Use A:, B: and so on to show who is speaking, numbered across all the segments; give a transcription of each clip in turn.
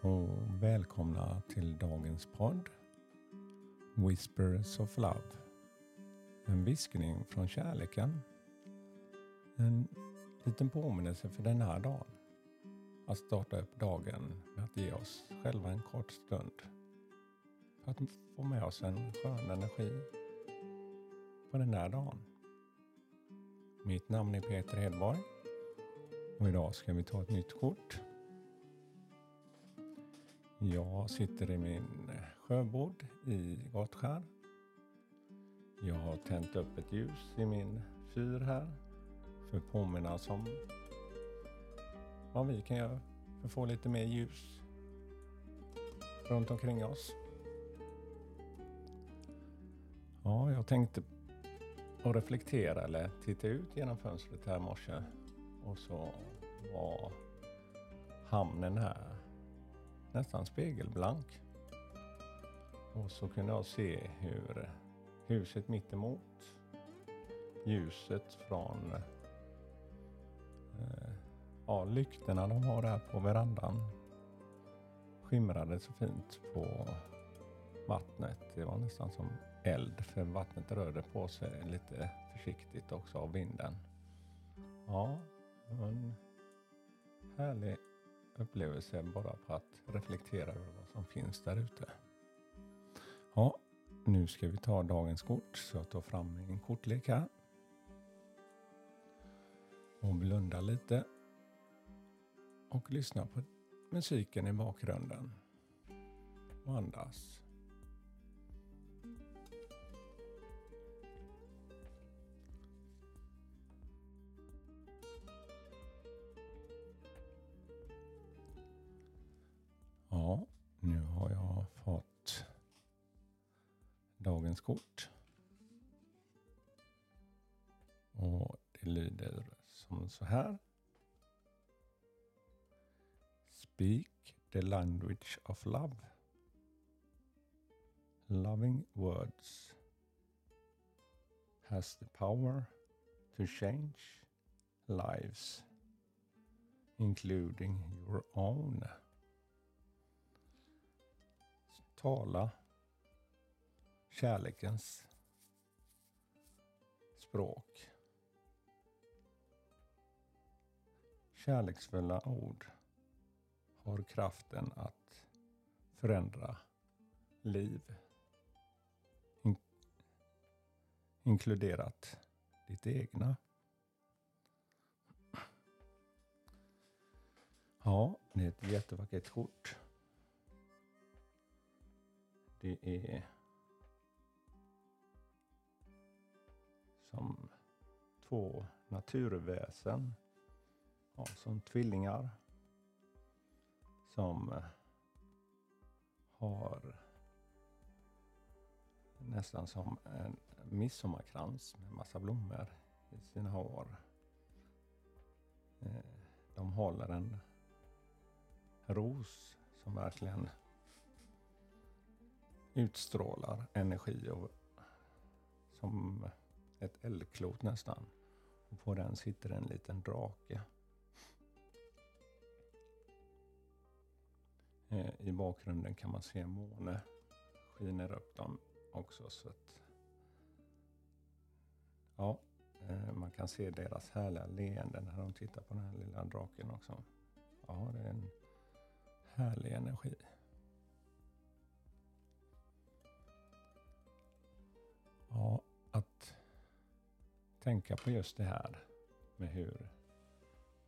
A: Och välkomna till dagens podd Whispers of Love. En viskning från kärleken. En liten påminnelse för den här dagen. Att starta upp dagen med att ge oss själva en kort stund. För att få med oss en skön energi på den här dagen. Mitt namn är Peter Hedborg och idag ska vi ta ett nytt kort jag sitter i min sjöbord i Gottskär. Jag har tänt upp ett ljus i min fyr här för att påminna oss om vad vi kan göra för att få lite mer ljus runt omkring oss. Ja, jag tänkte att reflektera eller titta ut genom fönstret här i morse och så var hamnen här nästan spegelblank. Och så kunde jag se hur huset mittemot, ljuset från eh, ja, lyktorna de har där på verandan skimrade så fint på vattnet. Det var nästan som eld för vattnet rörde på sig lite försiktigt också av vinden. Ja, en härlig upplevelse bara på att reflektera över vad som finns där ute. Ja, nu ska vi ta dagens kort så jag tar fram min kortlek här. Och blunda lite. Och lyssna på musiken i bakgrunden. Och andas. Dagens kort. Och det lyder som så här. Speak the language of love. Loving words has the power to change lives, including your own tala kärlekens språk. Kärleksfulla ord har kraften att förändra liv. In inkluderat ditt egna. Ja, det är ett jättevackert kort. Det är som två naturväsen, ja, som tvillingar, som eh, har nästan som en midsommarkrans med massa blommor i sina hår. Eh, de håller en ros som verkligen utstrålar energi och, som ett eldklot nästan. Och på den sitter en liten drake. Eh, I bakgrunden kan man se måne skiner upp dem också. Så att, ja, eh, man kan se deras härliga leende när de tittar på den här lilla draken också. Ja, det är en härlig energi. Tänka på just det här med hur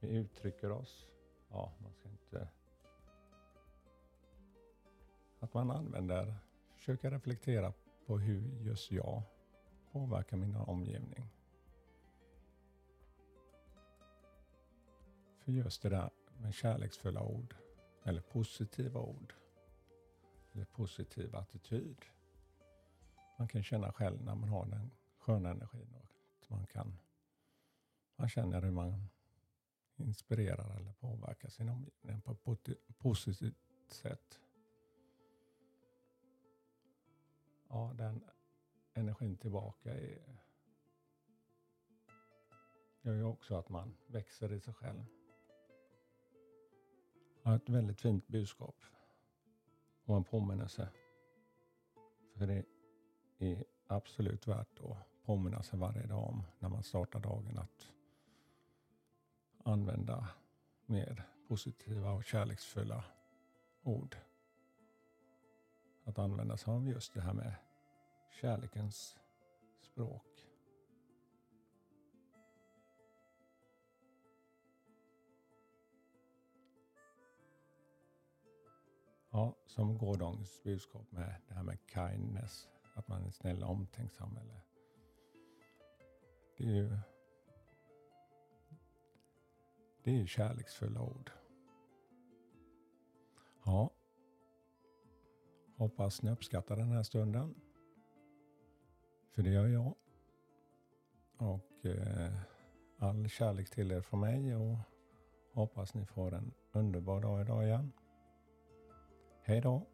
A: vi uttrycker oss. Ja, man ska inte... Att man använder, försöker reflektera på hur just jag påverkar min omgivning. För just det där med kärleksfulla ord, eller positiva ord, eller positiv attityd man kan känna själv när man har den sköna energin. Och man, kan, man känner hur man inspirerar eller påverkar sin omgivning på ett positivt sätt. Ja, den energin tillbaka är, gör ju också att man växer i sig själv. Ja, ett väldigt fint budskap. och en påminnelse. För det är absolut värt att påminna sig varje dag om när man startar dagen att använda mer positiva och kärleksfulla ord. Att använda sig av just det här med kärlekens språk. Ja, som gårdagens budskap med det här med kindness, att man är snäll och omtänksam. Eller, det är ju det är ju kärleksfulla ord. Ja, hoppas ni uppskattar den här stunden. För det gör jag. Och eh, all kärlek till er från mig och hoppas ni får en underbar dag idag igen. Hej då!